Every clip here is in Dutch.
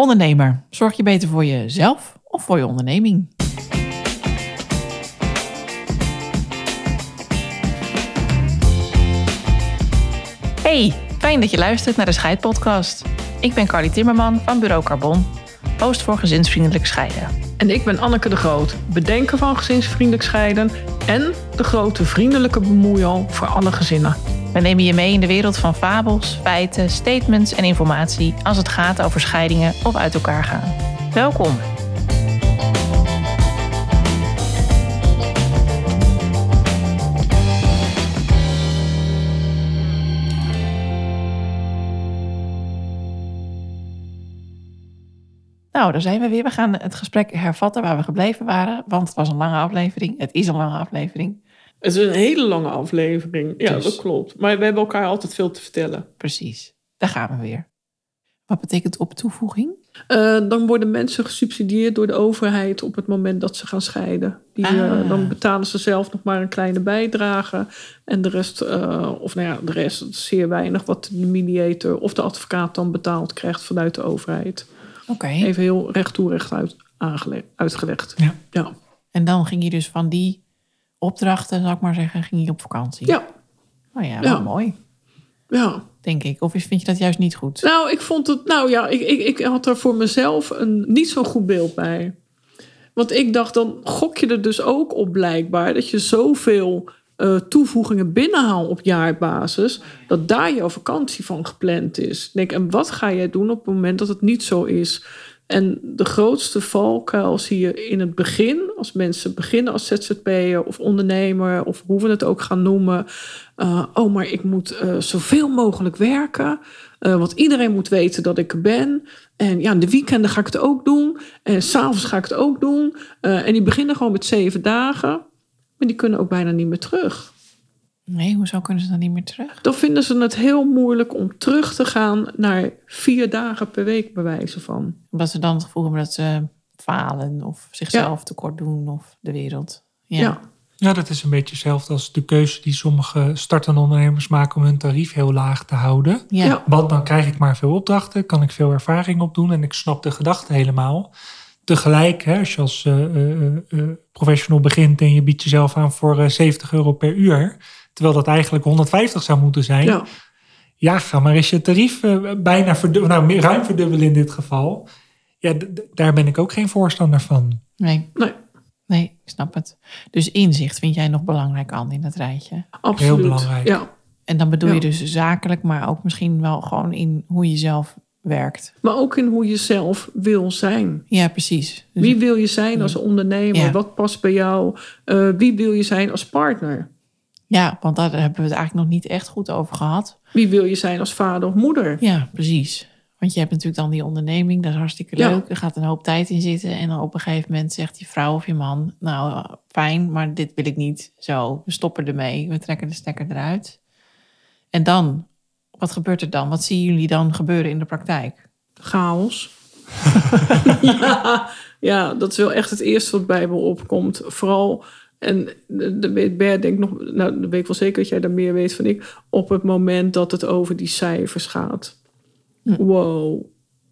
Ondernemer, zorg je beter voor jezelf of voor je onderneming? Hey, fijn dat je luistert naar de Scheidpodcast. Ik ben Carly Timmerman van Bureau Carbon, host voor gezinsvriendelijk scheiden. En ik ben Anneke de Groot, bedenker van gezinsvriendelijk scheiden en de grote vriendelijke bemoeial voor alle gezinnen. We nemen je mee in de wereld van fabels, feiten, statements en informatie als het gaat over scheidingen of uit elkaar gaan. Welkom. Nou, daar zijn we weer. We gaan het gesprek hervatten waar we gebleven waren, want het was een lange aflevering. Het is een lange aflevering. Het is een hele lange aflevering. Ja, Dus- dat klopt. Maar we hebben elkaar altijd veel te vertellen. Precies, daar gaan we weer. Wat betekent op toevoeging? Eh, dan worden mensen gesubsidieerd door de overheid op het moment dat ze gaan scheiden. Die, eh, Ah. dan betalen ze zelf nog maar een kleine bijdrage. En de rest, eh, of nou ja, de rest, is zeer weinig wat de mediator of de advocaat dan betaald krijgt vanuit de overheid. Oké. Even heel recht toe recht uit uitgelegd. Ja. Ja. En dan ging je dus van die opdrachten, zou ik maar zeggen, ging je op vakantie. ja, Nou ja, wel Ja. mooi, ja. denk ik. Of vind je dat juist niet goed? Nou, ik vond het. Nou ja, ik, ik, ik had er voor mezelf een niet zo goed beeld bij. Want ik dacht, dan gok je er dus ook op blijkbaar dat je zoveel eh, toevoegingen binnenhaalt op jaarbasis, dat daar jouw vakantie van gepland is. Ik denk, en wat ga jij doen op het moment dat het niet zo is? En de grootste valkuil zie je in het begin, als mensen beginnen als ZZP'er of ondernemer, of hoe we het ook gaan noemen. eh, oh, maar ik moet eh, zoveel mogelijk werken. eh, want iedereen moet weten dat ik er ben. En ja, de weekenden ga ik het ook doen. En s'avonds ga ik het ook doen. En die beginnen gewoon met zeven dagen. Maar die kunnen ook bijna niet meer terug. Nee, hoezo kunnen ze dan niet meer terug? Dan vinden ze het heel moeilijk om terug te gaan naar vier dagen per week, bij wijze van. Omdat ze dan het gevoel hebben dat ze falen of zichzelf tekort doen of de wereld. Ja. Ja. Ja, dat is een beetje hetzelfde als de keuze die sommige startende ondernemers maken om hun tarief heel laag te houden. Ja. Want dan krijg ik maar veel opdrachten, kan ik veel ervaring opdoen en ik snap de gedachte helemaal. Tegelijk, hè, als je als eh, eh, eh, professional begint en je biedt jezelf aan voor eh, 70 euro per uur, terwijl dat eigenlijk 150 zou moeten zijn. Ja. Ja, ga maar eens je tarief eh, bijna verdubbelen, nou meer- ruim verdubbelen in dit geval. Ja, daar ben ik ook geen voorstander van. Nee. Nee. nee, ik snap het. Dus inzicht vind jij nog belangrijk aan in het rijtje. Absoluut. Heel belangrijk. Ja. En dan bedoel je dus zakelijk, maar ook misschien wel gewoon in hoe je zelf werkt. Maar ook in hoe je zelf wil zijn. Ja, precies. Dus- Wie wil je zijn als ondernemer? Ja. Wat past bij jou? Eh, wie wil je zijn als partner? Ja, want daar hebben we het eigenlijk nog niet echt goed over gehad. Wie wil je zijn als vader of moeder? Ja, precies. Want je hebt natuurlijk dan die onderneming, dat is hartstikke Ja. leuk. Er gaat een hoop tijd in zitten. En dan op een gegeven moment zegt je vrouw of je man... nou, fijn, maar dit wil ik niet. Zo, we stoppen ermee. We trekken de stekker eruit. En dan, wat gebeurt er dan? Wat zien jullie dan gebeuren in de praktijk? Chaos. ja, ja, dat is wel echt het eerste wat bij me opkomt. Vooral, en de, de weet Bert denk nog, nou, dat weet ik wel zeker dat jij daar meer weet van ik, op het moment dat het over die cijfers gaat. Wow,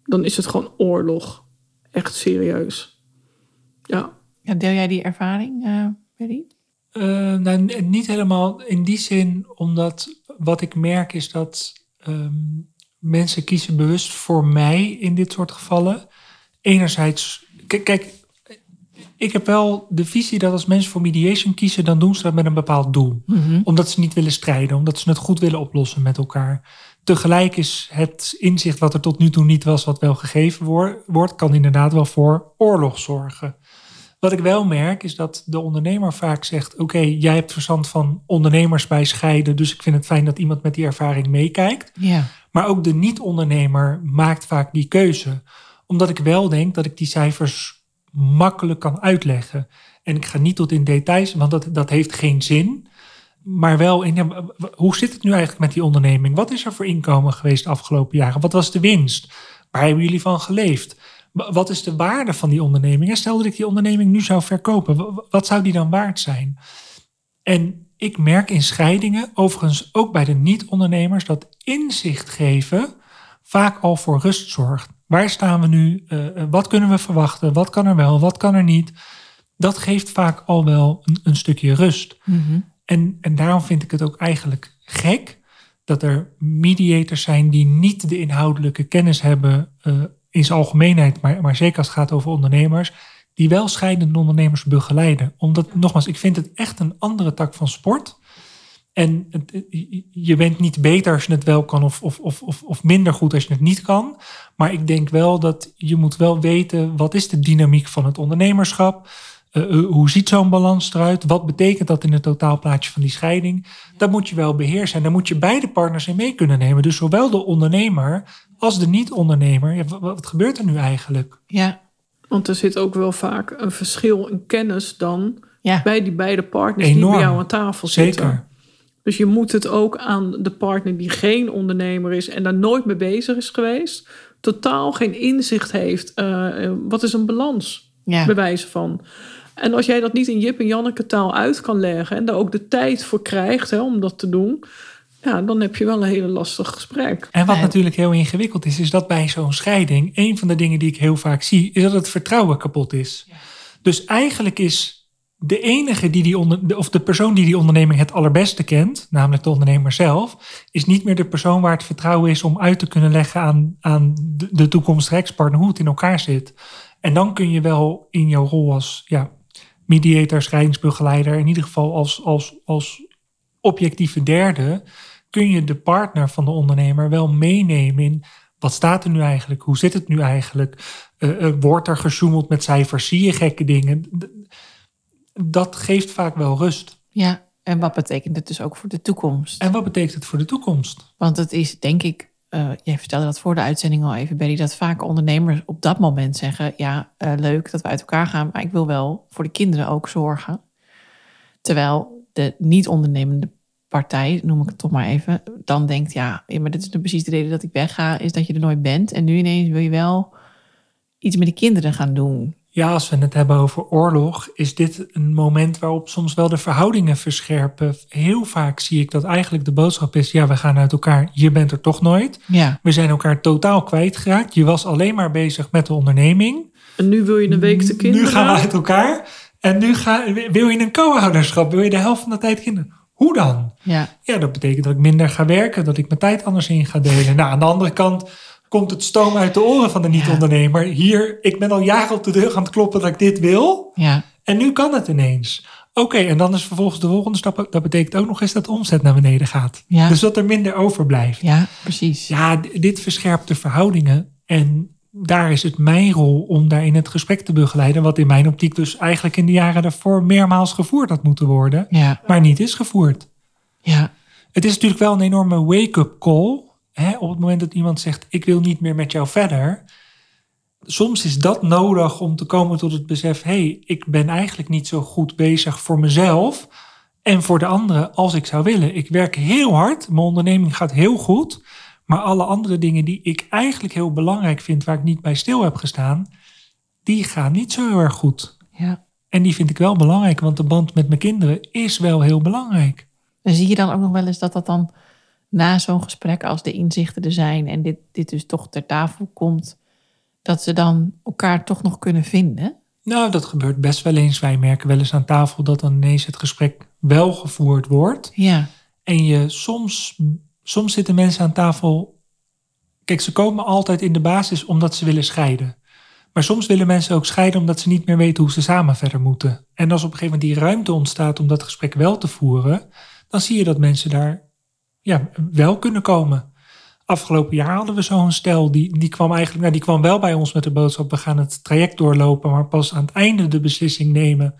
dan is het gewoon oorlog. Echt serieus. Ja, Ja, deel jij die ervaring, eh Berry? Eh, nou, niet helemaal in die zin, omdat wat ik merk is dat ehm, mensen kiezen bewust voor mij in dit soort gevallen. Enerzijds, kijk, ik heb wel de visie dat als mensen voor mediation kiezen, dan doen ze dat met een bepaald doel. Omdat ze niet willen strijden, omdat ze het goed willen oplossen met elkaar. Tegelijk is het inzicht wat er tot nu toe niet was, wat wel gegeven wordt, kan inderdaad wel voor oorlog zorgen. Wat ik wel merk is dat de ondernemer vaak zegt: Oké, jij hebt verstand van ondernemers bij scheiden, dus ik vind het fijn dat iemand met die ervaring meekijkt. Ja. Maar ook de niet-ondernemer maakt vaak die keuze. Omdat ik wel denk dat ik die cijfers makkelijk kan uitleggen. En ik ga niet tot in details, want dat, dat heeft geen zin. Maar wel in, hoe zit het nu eigenlijk met die onderneming? Wat is er voor inkomen geweest de afgelopen jaren? Wat was de winst? Waar hebben jullie van geleefd? Wat is de waarde van die onderneming? En stel dat ik die onderneming nu zou verkopen, wat zou die dan waard zijn? En ik merk in scheidingen, overigens ook bij de niet-ondernemers, dat inzicht geven vaak al voor rust zorgt. Waar staan we nu? Uh, wat kunnen we verwachten? Wat kan er wel? Wat kan er niet? Dat geeft vaak al wel een, een stukje rust. Mhm. En, en daarom vind ik het ook eigenlijk gek dat er mediators zijn die niet de inhoudelijke kennis hebben uh, in zijn algemeenheid, maar, maar zeker als het gaat over ondernemers, die wel scheidende ondernemers begeleiden. Omdat, nogmaals, ik vind het echt een andere tak van sport. En je bent niet beter als je het wel kan of, of, of, of minder goed als je het niet kan. Maar ik denk wel dat je moet wel weten wat is de dynamiek van het ondernemerschap. Uh, hoe ziet zo'n balans eruit? Wat betekent dat in het totaalplaatje van die scheiding? Dat moet je wel beheersen. En daar moet je beide partners in mee kunnen nemen. Dus zowel de ondernemer als de niet-ondernemer. Ja, wat, wat gebeurt er nu eigenlijk? Ja. Want er zit ook wel vaak een verschil in kennis dan Ja. bij die beide partners Enorm. die bij jou aan tafel zitten. Zeker. Dus je moet het ook aan de partner die geen ondernemer is en daar nooit mee bezig is geweest, totaal geen inzicht heeft. eh, eh, wat is een balans? Ja. Bij wijze van. En als jij dat niet in Jip en Janneke taal uit kan leggen en daar ook de tijd voor krijgt hè, om dat te doen, ja, dan heb je wel een hele lastig gesprek. En wat natuurlijk heel ingewikkeld is, is dat bij zo'n scheiding, een van de dingen die ik heel vaak zie, is dat het vertrouwen kapot is. Dus eigenlijk is de enige die die onder, de- of de persoon die die onderneming het allerbeste kent, namelijk de ondernemer zelf, is niet meer de persoon waar het vertrouwen is om uit te kunnen leggen aan, aan de, de toekomstige ex-partner hoe het in elkaar zit. En dan kun je wel in jouw rol als ja, mediator, scheidingsbegeleider, in ieder geval als, als, als objectieve derde, kun je de partner van de ondernemer wel meenemen in wat staat er nu eigenlijk, hoe zit het nu eigenlijk, Eh, eh, wordt er gesjoemeld met cijfers, zie je gekke dingen. Dat geeft vaak wel rust. ja. En wat betekent het dus ook voor de toekomst? En wat betekent het voor de toekomst? Want het is, denk ik, eh, jij vertelde dat voor de uitzending al even, Berry, dat vaak ondernemers op dat moment zeggen: Ja, eh, leuk dat we uit elkaar gaan, maar ik wil wel voor de kinderen ook zorgen. Terwijl de niet-ondernemende partij, noem ik het toch maar even, dan denkt: Ja, ja, maar dit is nu precies de reden dat ik wegga, is dat je er nooit bent. En nu ineens wil je wel iets met de kinderen gaan doen. Ja, als we het hebben over oorlog, is dit een moment waarop soms wel de verhoudingen verscherpen. Heel vaak zie ik dat eigenlijk de boodschap is: ja, we gaan uit elkaar, je bent er toch nooit. Ja, We zijn elkaar totaal kwijtgeraakt. Je was alleen maar bezig met de onderneming. En nu wil je een week de kinderen. Nu gaan we uit elkaar. En nu ga, wil je een co-ouderschap? Wil je de helft van de tijd kinderen? Hoe dan? ja, Ja, dat betekent dat ik minder ga werken, dat ik mijn tijd anders in ga delen. Nou, aan de andere kant komt het stoom uit de oren van de niet-ondernemer. Hier, ik ben al jaren op de deur aan het kloppen dat ik dit wil. ja, En nu kan het ineens. Oké, en dan is vervolgens de volgende stap. Dat betekent ook nog eens dat de omzet naar beneden gaat. Ja. Dus dat er minder overblijft. ja, precies. Ja, dit verscherpt de verhoudingen. En daar is het mijn rol om daar in het gesprek te begeleiden. Wat in mijn optiek dus eigenlijk in de jaren daarvoor meermaals gevoerd had moeten worden. Ja, Maar niet is gevoerd. ja, Het is natuurlijk wel een enorme wake-up call. Hè, op het moment dat iemand zegt: Ik wil niet meer met jou verder. Soms is dat nodig om te komen tot het besef: hé, hey, ik ben eigenlijk niet zo goed bezig voor mezelf en voor de anderen als ik zou willen. Ik werk heel hard, mijn onderneming gaat heel goed. Maar alle andere dingen die ik eigenlijk heel belangrijk vind, waar ik niet bij stil heb gestaan, die gaan niet zo heel erg goed. ja. En die vind ik wel belangrijk, want de band met mijn kinderen is wel heel belangrijk. En zie je dan ook nog wel eens dat dat dan na zo'n gesprek, als de inzichten er zijn en dit, dit dus toch ter tafel komt, dat ze dan elkaar toch nog kunnen vinden? Nou, dat gebeurt best wel eens. Wij merken wel eens aan tafel dat dan ineens het gesprek wel gevoerd wordt. Ja, En je soms, soms zitten mensen aan tafel. Kijk, ze komen altijd in de basis omdat ze willen scheiden. Maar soms willen mensen ook scheiden omdat ze niet meer weten hoe ze samen verder moeten. En als op een gegeven moment die ruimte ontstaat om dat gesprek wel te voeren, dan zie je dat mensen daar ja, wel kunnen komen. Afgelopen jaar hadden we zo'n stel, die, die kwam eigenlijk, nou, die kwam wel bij ons met de boodschap, we gaan het traject doorlopen, maar pas aan het einde de beslissing nemen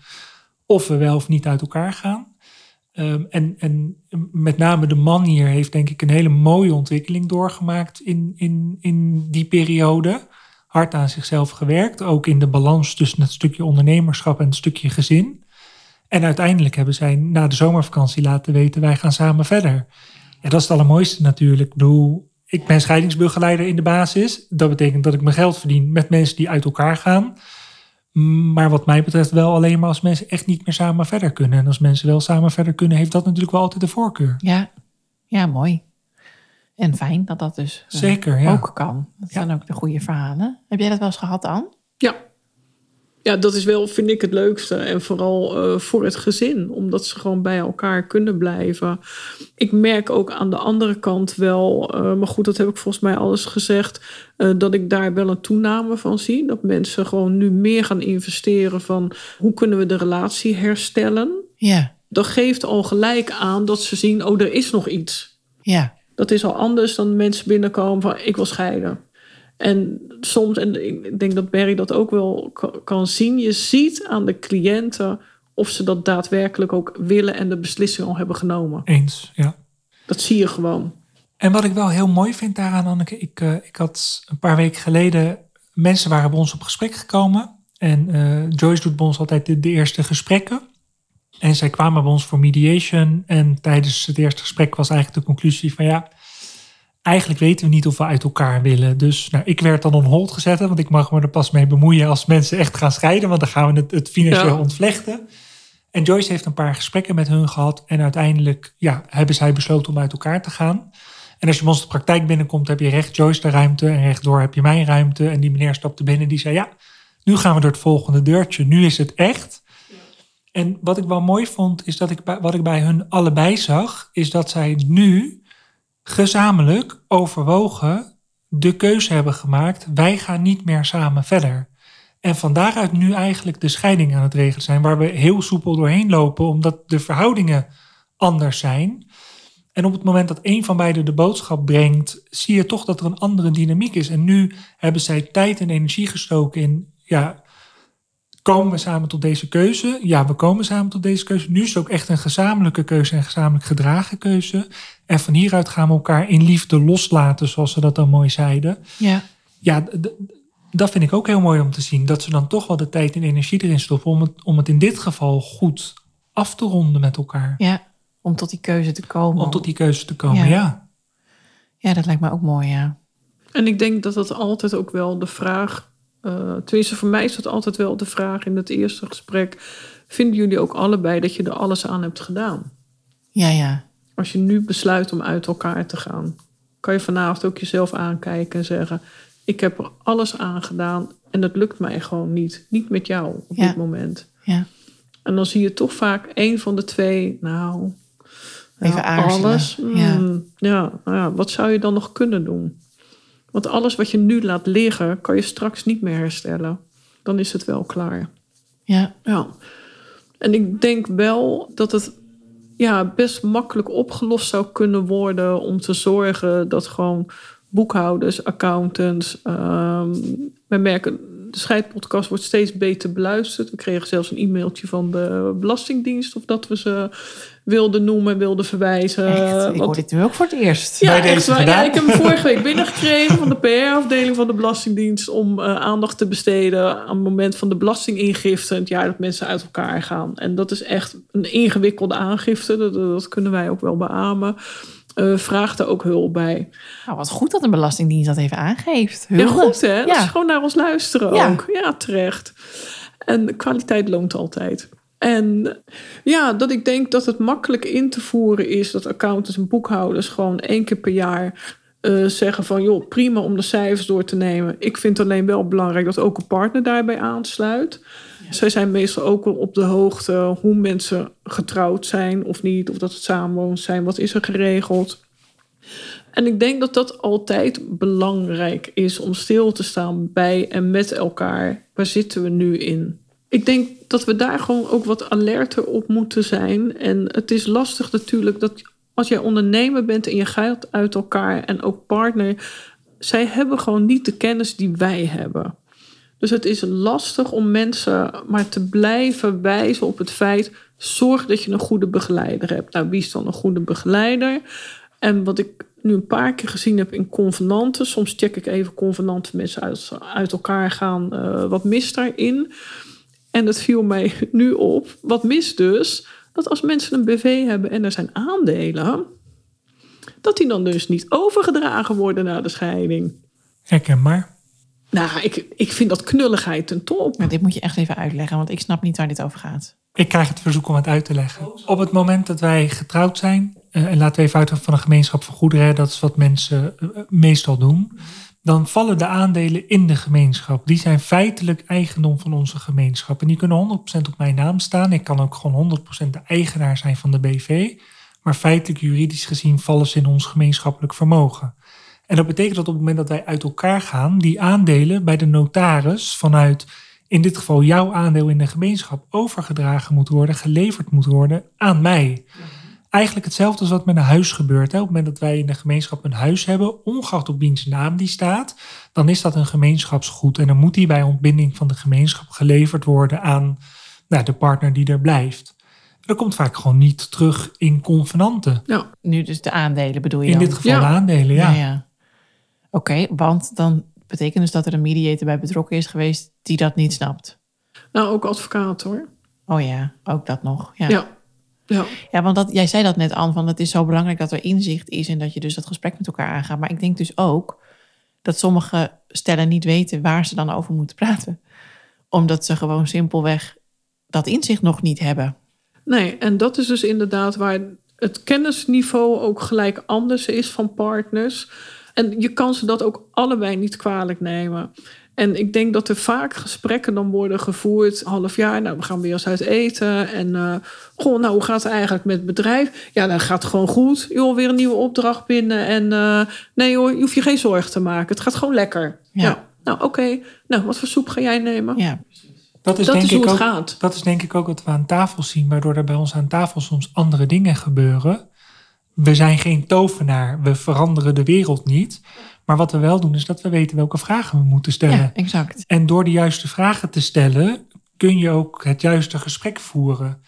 of we wel of niet uit elkaar gaan. Ehm, en, en met name de man hier heeft denk ik een hele mooie ontwikkeling doorgemaakt in, in, in die periode. Hard aan zichzelf gewerkt, ook in de balans tussen het stukje ondernemerschap en het stukje gezin. En uiteindelijk hebben zij na de zomervakantie laten weten, wij gaan samen verder. Ja, dat is het allermooiste natuurlijk. Ik bedoel, ik ben scheidingsbegeleider in de basis. Dat betekent dat ik mijn geld verdien met mensen die uit elkaar gaan. Maar wat mij betreft wel alleen maar als mensen echt niet meer samen verder kunnen. En als mensen wel samen verder kunnen, heeft dat natuurlijk wel altijd de voorkeur. ja, ja, mooi. En fijn dat dat dus eh, Zeker, ja. ook kan. Dat Ja. zijn ook de goede verhalen. Heb jij dat wel eens gehad, dan? Ja. Ja, dat is wel, vind ik, het leukste. En vooral eh, voor het gezin, omdat ze gewoon bij elkaar kunnen blijven. Ik merk ook aan de andere kant wel, eh, maar goed, dat heb ik volgens mij alles gezegd, eh, dat ik daar wel een toename van zie. Dat mensen gewoon nu meer gaan investeren van hoe kunnen we de relatie herstellen. Ja, Dat geeft al gelijk aan dat ze zien, oh, er is nog iets. ja, Dat is al anders dan mensen binnenkomen van ik wil scheiden. En soms, en ik denk dat Barry dat ook wel ka- kan zien, je ziet aan de cliënten of ze dat daadwerkelijk ook willen en de beslissing al hebben genomen. Eens, ja. Dat zie je gewoon. En wat ik wel heel mooi vind daaraan, Anneke, ik, eh, ik had een paar weken geleden, mensen waren bij ons op gesprek gekomen. En eh, Joyce doet bij ons altijd de, de eerste gesprekken. En zij kwamen bij ons voor mediation. En tijdens het eerste gesprek was eigenlijk de conclusie van ja, eigenlijk weten we niet of we uit elkaar willen. Dus nou, ik werd dan on hold gezet, want ik mag me er pas mee bemoeien als mensen echt gaan scheiden. Want dan gaan we het, het financieel Ja. ontvlechten. En Joyce heeft een paar gesprekken met hun gehad. En uiteindelijk ja, hebben zij besloten om uit elkaar te gaan. En als je bij ons de praktijk binnenkomt, heb je recht Joyce de ruimte. En rechtdoor heb je mijn ruimte. En die meneer stapte binnen die zei, ja, nu gaan we door het volgende deurtje. Nu is het echt. En wat ik wel mooi vond, is dat ik bij, wat ik bij hun allebei zag, is dat zij nu gezamenlijk overwogen de keuze hebben gemaakt. Wij gaan niet meer samen verder. En van daaruit nu eigenlijk de scheiding aan het regelen zijn, waar we heel soepel doorheen lopen, omdat de verhoudingen anders zijn. En op het moment dat een van beiden de boodschap brengt, zie je toch dat er een andere dynamiek is. En nu hebben zij tijd en energie gestoken in, ja, komen we samen tot deze keuze? Ja, we komen samen tot deze keuze. Nu is het ook echt een gezamenlijke keuze en gezamenlijk gedragen keuze. En van hieruit gaan we elkaar in liefde loslaten, zoals ze dat dan mooi zeiden. ja. Ja, dat vind ik ook heel mooi om te zien. Dat ze dan toch wel de tijd en energie erin stoppen om het, om het in dit geval goed af te ronden met elkaar. ja. Om tot die keuze te komen. Om tot die keuze te komen, Ja. ja. Ja, dat lijkt me ook mooi, ja. En ik denk dat dat altijd ook wel de vraag, eh tenminste voor mij is dat altijd wel de vraag in het eerste gesprek. Vinden jullie ook allebei dat je er alles aan hebt gedaan? Ja, ja. Als je nu besluit om uit elkaar te gaan, kan je vanavond ook jezelf aankijken en zeggen: Ik heb er alles aan gedaan en het lukt mij gewoon niet. Niet met jou op Ja. dit moment. Ja. En dan zie je toch vaak één van de twee, nou, ja, Even aarzelen. alles. Ja. mm, ja, nou ja, wat zou je dan nog kunnen doen? Want alles wat je nu laat liggen, kan je straks niet meer herstellen. Dan is het wel klaar. Ja, Ja. En ik denk wel dat het ja, best makkelijk opgelost zou kunnen worden om te zorgen dat gewoon boekhouders, accountants. ehm wij merken, de scheidpodcast wordt steeds beter beluisterd. We kregen zelfs een e-mailtje van de Belastingdienst of dat we ze wilden noemen, wilden verwijzen. echt. Ik hoor dit nu ook voor het eerst. ja, Bij deze. Ja, ik heb hem vorige week binnengekregen van de PR-afdeling van de Belastingdienst om eh, aandacht te besteden aan het moment van de belastingingifte, het jaar dat mensen uit elkaar gaan. En dat is echt een ingewikkelde aangifte, dat, dat kunnen wij ook wel beamen. Eh vraagt er ook hulp bij. Nou, wat goed dat de Belastingdienst dat even aangeeft. Ja, Hulde. goed hè? Dat Ja. is gewoon naar ons luisteren Ja. ook. Ja, terecht. En kwaliteit loont altijd. En ja, dat ik denk dat het makkelijk in te voeren is dat accountants en boekhouders gewoon één keer per jaar eh, zeggen van joh, prima om de cijfers door te nemen. Ik vind alleen wel belangrijk dat ook een partner daarbij aansluit. Zij zijn meestal ook wel op de hoogte hoe mensen getrouwd zijn of niet, of dat het samenwoond zijn, wat is er geregeld. En ik denk dat dat altijd belangrijk is om stil te staan bij en met elkaar. Waar zitten we nu in? Ik denk dat we daar gewoon ook wat alerter op moeten zijn. En het is lastig natuurlijk dat als jij ondernemer bent en je gaat uit elkaar en ook partner, zij hebben gewoon niet de kennis die wij hebben. Dus het is lastig om mensen maar te blijven wijzen op het feit: zorg dat je een goede begeleider hebt. Nou, wie is dan een goede begeleider? En wat ik nu een paar keer gezien heb in convenanten, soms check ik even convenanten mensen uit, uit elkaar gaan, eh, wat mist daarin? En het viel mij nu op, wat mist dus, dat als mensen een BV hebben en er zijn aandelen, dat die dan dus niet overgedragen worden na de scheiding. Herkenbaar. Nou, ik, ik vind dat knulligheid ten top. Maar dit moet je echt even uitleggen, want ik snap niet waar dit over gaat. Ik krijg het verzoek om het uit te leggen. Op het moment dat wij getrouwd zijn eh, en laten we even uit van een gemeenschap van goederen, dat is wat mensen eh, meestal doen, dan vallen de aandelen in de gemeenschap. Die zijn feitelijk eigendom van onze gemeenschap. En die kunnen 100% op mijn naam staan. Ik kan ook gewoon 100% de eigenaar zijn van de BV. Maar feitelijk, juridisch gezien, vallen ze in ons gemeenschappelijk vermogen. En dat betekent dat op het moment dat wij uit elkaar gaan, die aandelen bij de notaris vanuit, in dit geval jouw aandeel in de gemeenschap, overgedragen moet worden, geleverd moet worden aan mij. Eigenlijk hetzelfde als wat met een huis gebeurt. Hè. Op het moment dat wij in de gemeenschap een huis hebben, ongeacht op wiens naam die staat, dan is dat een gemeenschapsgoed. En dan moet die bij ontbinding van de gemeenschap geleverd worden aan nou, de partner die er blijft. Dat komt vaak gewoon niet terug in convenanten. Ja. Nu dus de aandelen bedoel je In dan? dit geval Ja. de aandelen, ja. Ja, ja. Oké, want dan betekent dus dat er een mediator bij betrokken is geweest die dat niet snapt. Nou, ook advocaat hoor. Oh ja, ook dat nog. Ja, Ja. ja. ja want dat, jij zei dat net aan, van het is zo belangrijk dat er inzicht is en dat je dus dat gesprek met elkaar aangaat. Maar ik denk dus ook dat sommige stellen niet weten waar ze dan over moeten praten. Omdat ze gewoon simpelweg dat inzicht nog niet hebben. Nee, en dat is dus inderdaad waar het kennisniveau ook gelijk anders is van partners. En je kan ze dat ook allebei niet kwalijk nemen. En ik denk dat er vaak gesprekken dan worden gevoerd, half jaar, nou we gaan weer eens uit eten. En eh, goh, nou hoe gaat het eigenlijk met het bedrijf? Ja, dan gaat het gewoon goed. Joh, weer een nieuwe opdracht binnen. En eh, nee hoor, je hoeft je geen zorgen te maken. Het gaat gewoon lekker. Ja. Ja. Nou, oké. Nou, wat voor soep ga jij nemen? Ja, Dat is, dat denk is hoe ik het ook, gaat. Dat is denk ik ook wat we aan tafel zien, waardoor er bij ons aan tafel soms andere dingen gebeuren. We zijn geen tovenaar, we veranderen de wereld niet. Maar wat we wel doen, is dat we weten welke vragen we moeten stellen. ja exact. En door de juiste vragen te stellen, kun je ook het juiste gesprek voeren.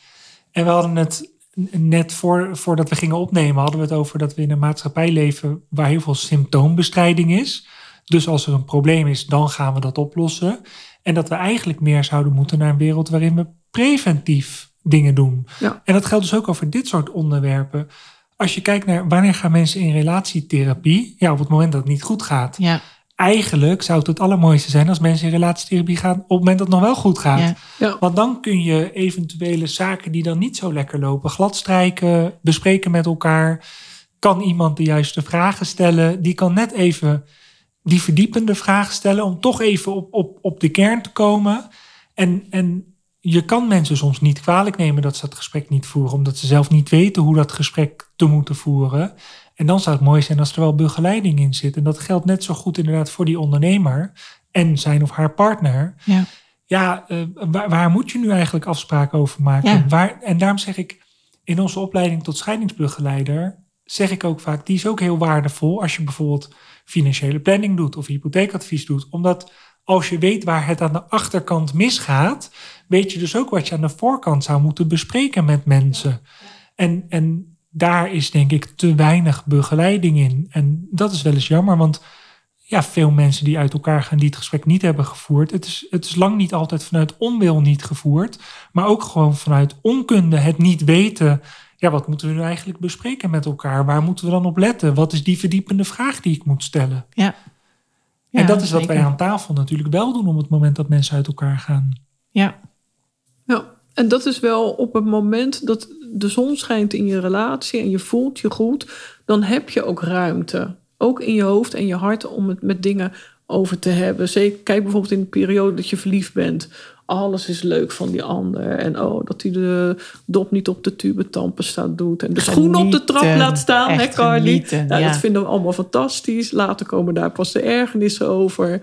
En we hadden het net voor, voordat we gingen opnemen, hadden we het over dat we in een maatschappij leven waar heel veel symptoombestrijding is. Dus als er een probleem is, dan gaan we dat oplossen. En dat we eigenlijk meer zouden moeten naar een wereld waarin we preventief dingen doen. Ja. En dat geldt dus ook over dit soort onderwerpen. Als je kijkt naar wanneer gaan mensen in relatietherapie, ja, op het moment dat het niet goed gaat Ja, eigenlijk zou het het allermooiste zijn als mensen in relatietherapie gaan op het moment dat het nog wel goed gaat. ja, Ja. Want dan kun je eventuele zaken die dan niet zo lekker lopen gladstrijken, bespreken met elkaar. Kan iemand de juiste vragen stellen? Die kan net even die verdiepende vragen stellen om toch even op, op, op de kern te komen. En, en je kan mensen soms niet kwalijk nemen dat ze dat gesprek niet voeren, omdat ze zelf niet weten hoe dat gesprek te moeten voeren. En dan zou het mooi zijn als er wel begeleiding in zit. En dat geldt net zo goed inderdaad voor die ondernemer en zijn of haar partner. ja. Ja, eh, waar, waar moet je nu eigenlijk afspraken over maken? Ja. Waar, en daarom zeg ik, in onze opleiding tot scheidingsbegeleider, zeg ik ook vaak, die is ook heel waardevol als je bijvoorbeeld financiële planning doet of hypotheekadvies doet. Omdat als je weet waar het aan de achterkant misgaat, weet je dus ook wat je aan de voorkant zou moeten bespreken met mensen. En, en daar is denk ik te weinig begeleiding in. En dat is wel eens jammer, want ja, veel mensen die uit elkaar gaan die het gesprek niet hebben gevoerd. Het is, het is lang niet altijd vanuit onwil niet gevoerd, maar ook gewoon vanuit onkunde, het niet weten. Ja, wat moeten we nu eigenlijk bespreken met elkaar? Waar moeten we dan op letten? Wat is die verdiepende vraag die ik moet stellen? ja. En dat is wat zeker. wij aan tafel natuurlijk wel doen op het moment dat mensen uit elkaar gaan. Ja, Ja, en dat is wel op het moment dat de zon schijnt in je relatie en je voelt je goed, dan heb je ook ruimte. Ook in je hoofd en je hart om het met dingen over te hebben. Zeker, kijk bijvoorbeeld in de periode dat je verliefd bent. Alles is leuk van die ander. En oh, dat hij de dop niet op de tube staat doet. En de schoen op de trap laat staan, hè Carly? genieten, nou, ja. Dat vinden we allemaal fantastisch. Later komen daar pas de ergernissen over.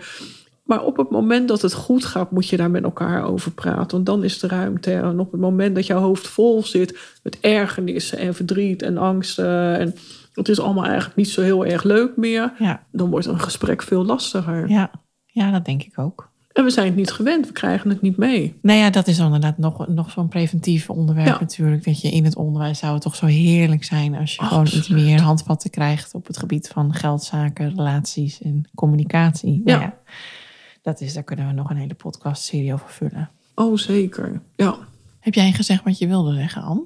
Maar op het moment dat het goed gaat, moet je daar met elkaar over praten. Want dan is de ruimte er. En op het moment dat jouw hoofd vol zit met ergernissen en verdriet en angsten. En het is allemaal eigenlijk niet zo heel erg leuk meer. ja, Dan wordt een gesprek veel lastiger. ja. ja, dat denk ik ook. En we zijn het niet gewend. We krijgen het niet mee. Nou ja, dat is inderdaad nog, nog zo'n preventief onderwerp Ja. natuurlijk. Dat je in het onderwijs zou het toch zo heerlijk zijn als je gewoon iets meer handvatten krijgt op het gebied van geldzaken, relaties en communicatie. Nou Ja. ja, dat is, daar kunnen we nog een hele podcastserie over vullen. Oh, zeker. Ja. Heb jij gezegd wat je wilde zeggen, Anne?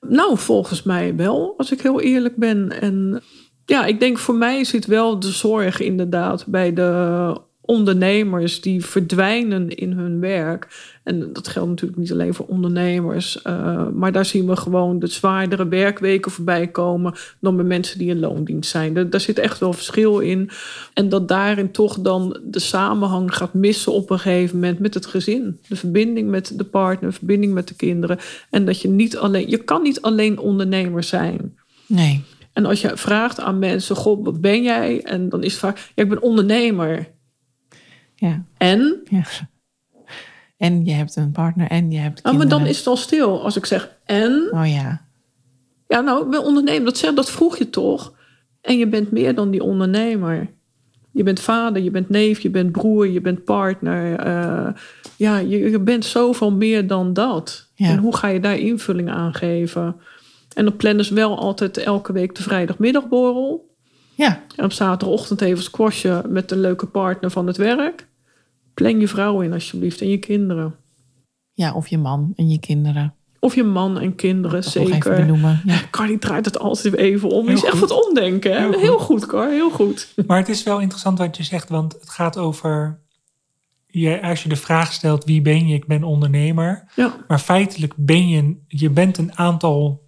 Nou, volgens mij wel, als ik heel eerlijk ben. En ja, ik denk voor mij zit wel de zorg inderdaad bij de ondernemers die verdwijnen in hun werk. En dat geldt natuurlijk niet alleen voor ondernemers. eh, maar daar zien we gewoon de zwaardere werkweken voorbij komen dan bij mensen die in loondienst zijn. Daar, daar zit echt wel verschil in. En dat daarin toch dan de samenhang gaat missen op een gegeven moment met het gezin. De verbinding met de partner, de verbinding met de kinderen. En dat je niet alleen, je kan niet alleen ondernemer zijn. Nee. En als je vraagt aan mensen, goh, wat ben jij? En dan is het vaak, ja, ik ben ondernemer. Ja. En? ja. En je hebt een partner en je hebt Ah, maar dan kinderen. is het al stil. Als ik zeg, en? Oh ja. Ja, nou, ik ben ondernemer. Dat, zeg, dat vroeg je toch? En je bent meer dan die ondernemer. Je bent vader, je bent neef, je bent broer, je bent partner. Eh, ja, je, je bent zoveel meer dan dat. Ja. En hoe ga je daar invulling aan geven? En dan plannen ze wel altijd elke week de vrijdagmiddagborrel. Ja. En op zaterdagochtend even squashen met een leuke partner van het werk. Plan je vrouw in alsjeblieft en je kinderen. Ja, of je man en je kinderen. Of je man en kinderen, Dat nog even zeker. benoemen. Ja. Carly draait het altijd even om. Die is echt wat omdenken. Hè? Heel Heel, goed. goed, Car. Heel goed. Maar het is wel interessant wat je zegt, want het gaat over. Je, als je de vraag stelt wie ben je, ik ben ondernemer. Ja, Maar feitelijk ben je, je bent een aantal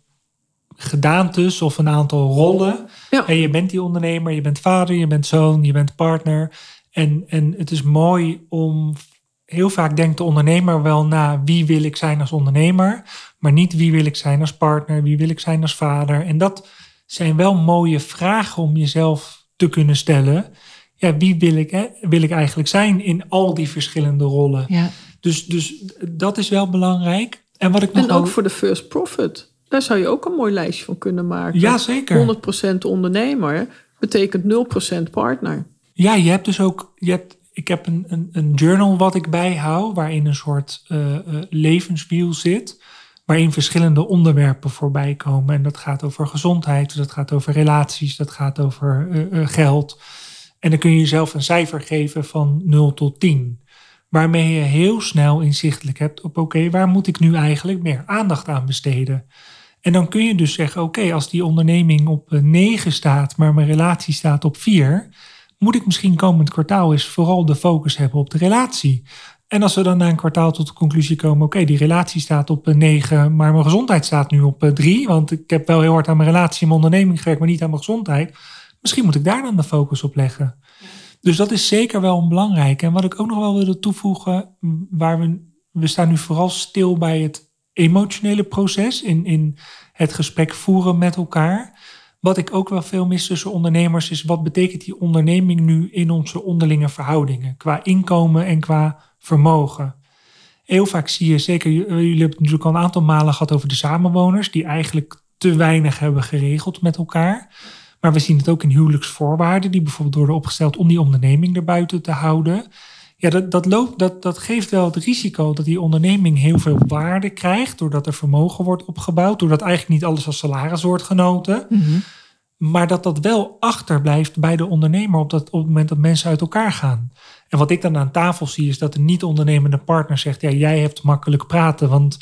gedaantes of een aantal rollen. Ja. En je bent die ondernemer, je bent vader, je bent zoon, je bent partner. En, en het is mooi om, heel vaak denkt de ondernemer wel na wie wil ik zijn als ondernemer. Maar niet wie wil ik zijn als partner, wie wil ik zijn als vader. En dat zijn wel mooie vragen om jezelf te kunnen stellen. Ja, wie wil ik, hè, wil ik eigenlijk zijn in al die verschillende rollen? ja. Dus, dus dat is wel belangrijk. En wat ik nog en ook voor de first profit. Daar zou je ook een mooi lijstje van kunnen maken. Ja, zeker. 100% ondernemer betekent 0% partner. Ja, je hebt dus ook. Je hebt, ik heb een, een, een journal wat ik bijhoud, waarin een soort eh, levenswiel zit. Waarin verschillende onderwerpen voorbij komen. En dat gaat over gezondheid, dat gaat over relaties, dat gaat over eh, geld. En dan kun je jezelf een cijfer geven van 0 tot 10. Waarmee je heel snel inzichtelijk hebt op: oké, waar moet ik nu eigenlijk meer aandacht aan besteden? En dan kun je dus zeggen: oké, als die onderneming op eh, 9 staat, maar mijn relatie staat op 4, moet ik misschien komend kwartaal eens vooral de focus hebben op de relatie. En als we dan na een kwartaal tot de conclusie komen: oké, die relatie staat op een 9, maar mijn gezondheid staat nu op 3, want ik heb wel heel hard aan mijn relatie en mijn onderneming gewerkt, maar niet aan mijn gezondheid. Misschien moet ik daar dan de focus op leggen. Dus dat is zeker wel een belangrijke. En wat ik ook nog wel wilde toevoegen, waar we, we staan nu vooral stil bij het emotionele proces in, in het gesprek voeren met elkaar. Wat ik ook wel veel mis tussen ondernemers is, wat betekent die onderneming nu in onze onderlinge verhoudingen, qua inkomen en qua vermogen? Heel vaak zie je, zeker j- jullie hebben het natuurlijk al een aantal malen gehad over de samenwoners, die eigenlijk te weinig hebben geregeld met elkaar. Maar we zien het ook in huwelijksvoorwaarden, die bijvoorbeeld worden opgesteld om die onderneming erbuiten te houden. Ja, dat, dat, loopt, dat, dat geeft wel het risico dat die onderneming heel veel waarde krijgt, doordat er vermogen wordt opgebouwd, doordat eigenlijk niet alles als salaris wordt genoten. Mhm. Maar dat dat wel achterblijft bij de ondernemer op, dat, op het moment dat mensen uit elkaar gaan. En wat ik dan aan tafel zie is dat de niet-ondernemende partner zegt: Ja, jij hebt makkelijk praten, want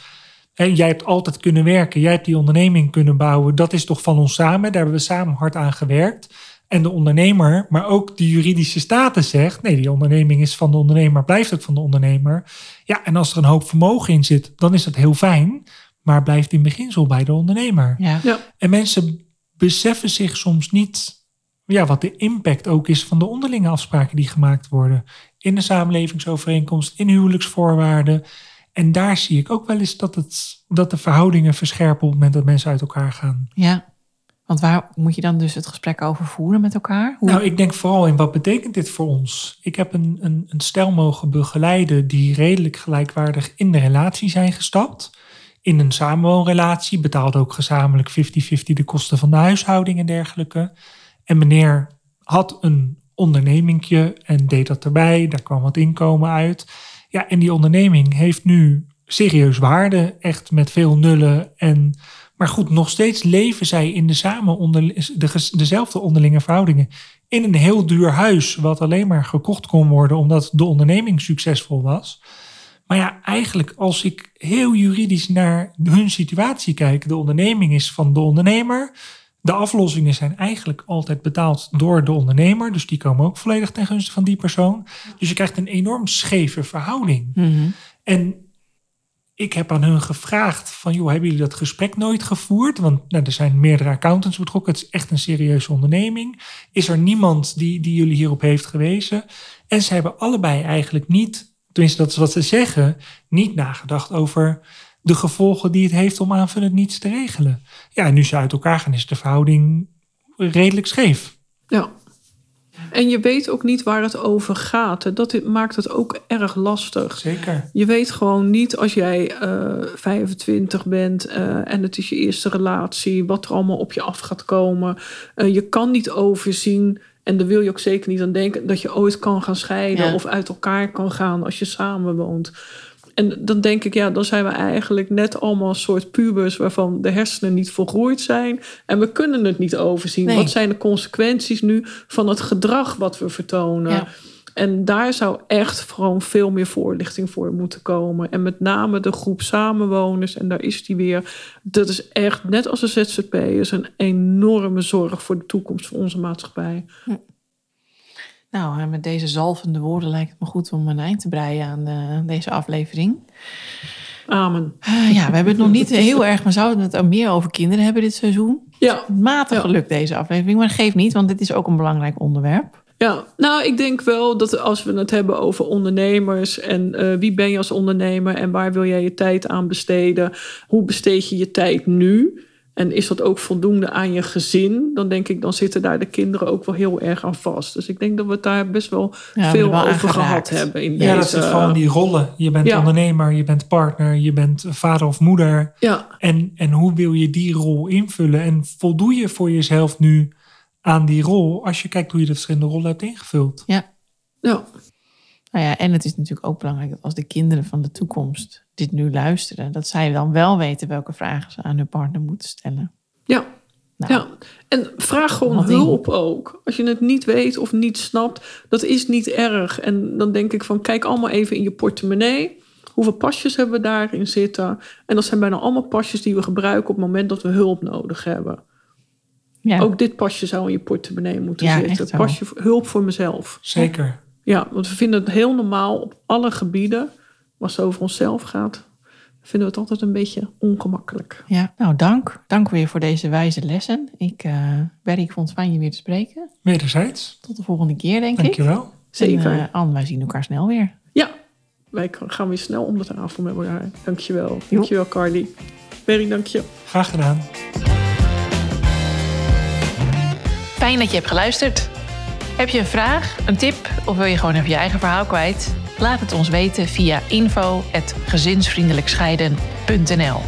hè, jij hebt altijd kunnen werken. Jij hebt die onderneming kunnen bouwen. Dat is toch van ons samen? Daar hebben we samen hard aan gewerkt. En de ondernemer, maar ook de juridische status zegt: Nee, die onderneming is van de ondernemer, blijft ook van de ondernemer. Ja, en als er een hoop vermogen in zit, dan is dat heel fijn. Maar blijft in beginsel bij de ondernemer. Ja. Ja, En mensen beseffen zich soms niet ja, wat de impact ook is van de onderlinge afspraken die gemaakt worden. In de samenlevingsovereenkomst, in huwelijksvoorwaarden. En daar zie ik ook wel eens dat, het, dat de verhoudingen verscherpen op het moment dat mensen uit elkaar gaan. ja. Want waar moet je dan dus het gesprek over voeren met elkaar? Nou, ik denk vooral in wat betekent dit voor ons? Ik heb een, een, een stel mogen begeleiden die redelijk gelijkwaardig in de relatie zijn gestapt. In een samenwoonrelatie, betaalde ook gezamenlijk 50-50 de kosten van de huishouding en dergelijke. En meneer had een ondernemingje en deed dat erbij. Daar kwam wat inkomen uit. Ja, en die onderneming heeft nu serieus waarde, echt met veel nullen. En, maar goed, nog steeds leven zij in de samen onder, de, dezelfde onderlinge verhoudingen. In een heel duur huis, wat alleen maar gekocht kon worden omdat de onderneming succesvol was. Maar ja, eigenlijk als ik heel juridisch naar hun situatie kijk, de onderneming is van de ondernemer. De aflossingen zijn eigenlijk altijd betaald door de ondernemer. Dus die komen ook volledig ten gunste van die persoon. Dus je krijgt een enorm scheve verhouding. Mhm. En ik heb aan hun gevraagd van, joh, hebben jullie dat gesprek nooit gevoerd? Want nou, er zijn meerdere accountants betrokken. Het is echt een serieuze onderneming. Is er niemand die, die jullie hierop heeft gewezen? En ze hebben allebei eigenlijk niet, tenminste dat is wat ze zeggen, niet nagedacht over de gevolgen die het heeft om aanvullend niets te regelen. Ja, en nu ze uit elkaar gaan, is de verhouding redelijk scheef. Ja. En je weet ook niet waar het over gaat. Dat maakt het ook erg lastig. Zeker. Je weet gewoon niet als jij eh 25 bent eh, en het is je eerste relatie, wat er allemaal op je af gaat komen. Eh, je kan niet overzien, en daar wil je ook zeker niet aan denken, dat je ooit kan gaan scheiden Ja. of uit elkaar kan gaan als je samenwoont. En dan denk ik, ja, dan zijn we eigenlijk net allemaal een soort pubers waarvan de hersenen niet volgroeid zijn. En we kunnen het niet overzien. Nee. Wat zijn de consequenties nu van het gedrag wat we vertonen? Ja. En daar zou echt gewoon veel meer voorlichting voor moeten komen. En met name de groep samenwoners, en daar is die weer. Dat is echt, net als de ZZP'ers, een enorme zorg voor de toekomst van onze maatschappij. Nou, en met deze zalvende woorden lijkt het me goed om een eind te breien aan eh, deze aflevering. Amen. Eh, ja, we hebben het nog niet heel erg, maar zouden het ook meer over kinderen hebben dit seizoen. Ja, Matig Ja. gelukt deze aflevering, maar geeft niet, want dit is ook een belangrijk onderwerp. Ja, nou, ik denk wel dat als we het hebben over ondernemers en eh, wie ben je als ondernemer en waar wil jij je tijd aan besteden, hoe besteed je je tijd nu? En is dat ook voldoende aan je gezin? Dan denk ik, dan zitten daar de kinderen ook wel heel erg aan vast. Dus ik denk dat we het daar best wel Ja, we veel wel over gehad hebben in Ja, deze. dat zit in die rollen. Je bent Ja. ondernemer, je bent partner, je bent vader of moeder. Ja, En, en hoe wil je die rol invullen? En voldoe je voor jezelf nu aan die rol als je kijkt hoe je de verschillende rollen hebt ingevuld? ja, Nou ja, en het is natuurlijk ook belangrijk dat als de kinderen van de toekomst dit nu luisteren, dat zij dan wel weten welke vragen ze aan hun partner moeten stellen. ja. Nou, Ja, en vraag gewoon in. hulp ook. Als je het niet weet of niet snapt, dat is niet erg. En dan denk ik van, kijk allemaal even in je portemonnee. Hoeveel pasjes hebben we daarin zitten? En dat zijn bijna allemaal pasjes die we gebruiken op het moment dat we hulp nodig hebben. ja. Ook dit pasje zou in je portemonnee moeten Ja, zitten. Pasje voor- hulp voor mezelf. Zeker. Ja, want we vinden het heel normaal op alle gebieden, als het over onszelf gaat, vinden we het altijd een beetje ongemakkelijk. ja, nou dank. Dank weer voor deze wijze lessen. Ik, eh Berry, ik vond het fijn je weer te spreken. Wederzijds. Tot de volgende keer, denk ik. Dankjewel. Zeker. En, eh, Anne, wij zien elkaar snel weer. Ja, wij gaan weer snel om de tafel met elkaar. Dankjewel. Dankjewel, Carly. Berry, dank je. Graag gedaan. Fijn dat je hebt geluisterd. Heb je een vraag, een tip of wil je gewoon even je eigen verhaal kwijt? Laat het ons weten via info.gezinsvriendelijkscheiden.nl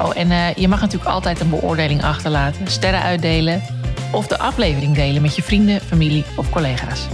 Oh, en eh, je mag natuurlijk altijd een beoordeling achterlaten, sterren uitdelen of de aflevering delen met je vrienden, familie of collega's.